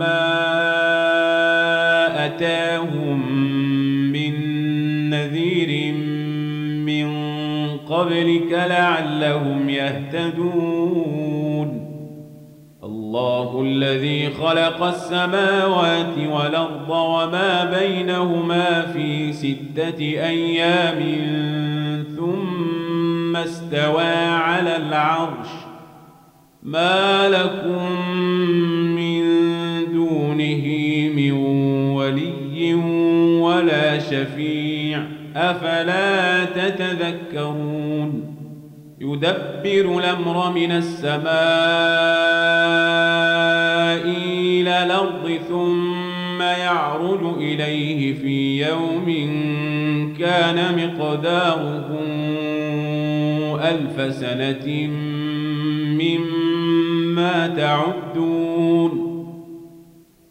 ما أتاهم من نذير من قبلك لعلهم يهتدون الله الذي خلق السماوات والأرض وما بينهما في ستة أيام ثم استوى على العرش ما لكم شفيع أفلا تتذكرون؟ يدبر الأمر من السماء إلى الأرض ثم يعرج إليه في يوم كان مقداره ألف سنة مما تعدون.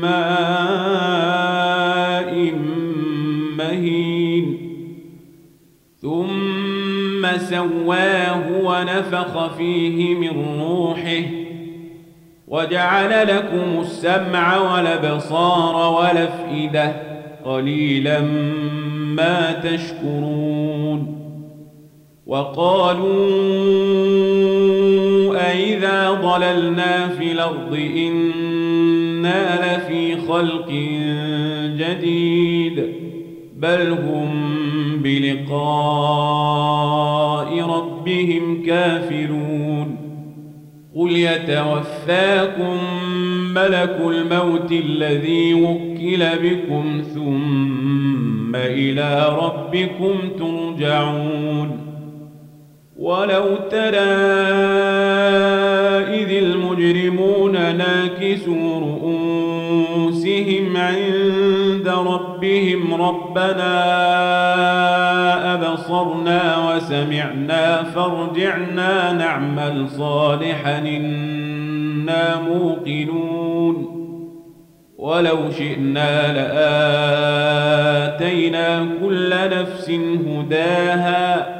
ماء مهين ثم سواه ونفخ فيه من روحه وجعل لكم السمع والأبصار والأفئدة قليلا ما تشكرون وقالوا أئذا ضللنا في الأرض إنا لفي خلق جديد بل هم بلقاء ربهم كافرون قل يتوفاكم ملك الموت الذي وكل بكم ثم إلى ربكم ترجعون ولو ترى إذ المجرمون ناكسوا رؤوسهم عند ربهم ربنا أبصرنا وسمعنا فارجعنا نعمل صالحا إنا موقنون. ولو شئنا لآتينا كل نفس هداها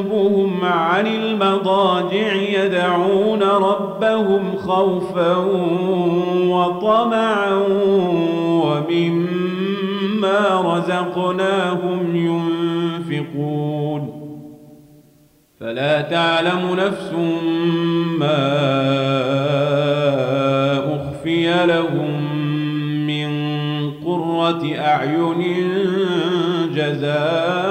عن المضاجع يدعون ربهم خوفا وطمعا ومما رزقناهم ينفقون. فلا تعلم نفس ما أخفي لهم من قرة أعين جزاء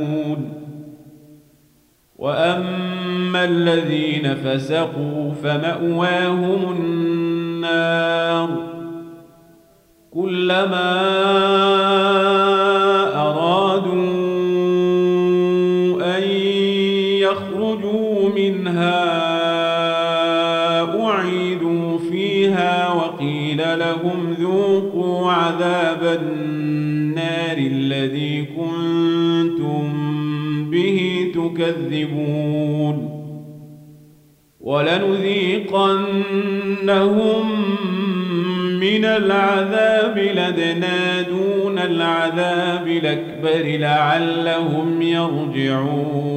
وأما الذين فسقوا فمأواهم النار كلما أرادوا أن يخرجوا منها أعيدوا فيها وقيل لهم ذوقوا عذاب النار تكذبون ولنذيقنهم من العذاب لدنا دون العذاب الأكبر لعلهم يرجعون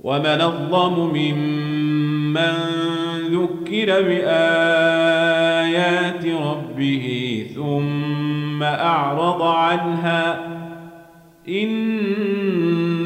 ومن الظلم ممن ذكر بآيات ربه ثم أعرض عنها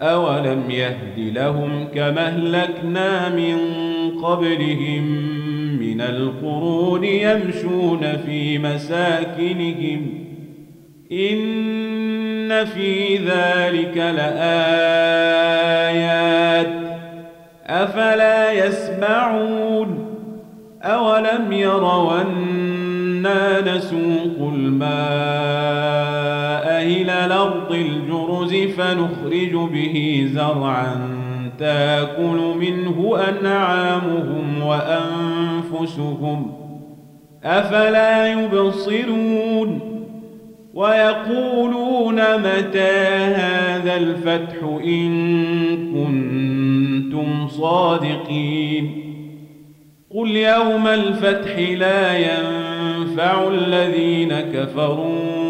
أولم يهد لهم كما أهلكنا من قبلهم من القرون يمشون في مساكنهم إن في ذلك لآيات أفلا يسمعون أولم يروا أنا نسوق الماء إلى الأرض الجرز فنخرج به زرعا تأكل منه أنعامهم وأنفسهم. أفلا يبصرون ويقولون متى هذا الفتح إن كنتم صادقين. قل يوم الفتح لا ينفع الذين كفروا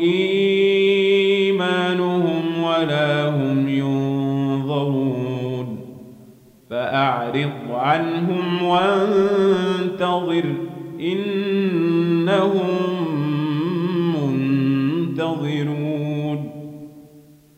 إيمانهم ولا هم ينظرون. فأعرض عنهم وانتظر إنهم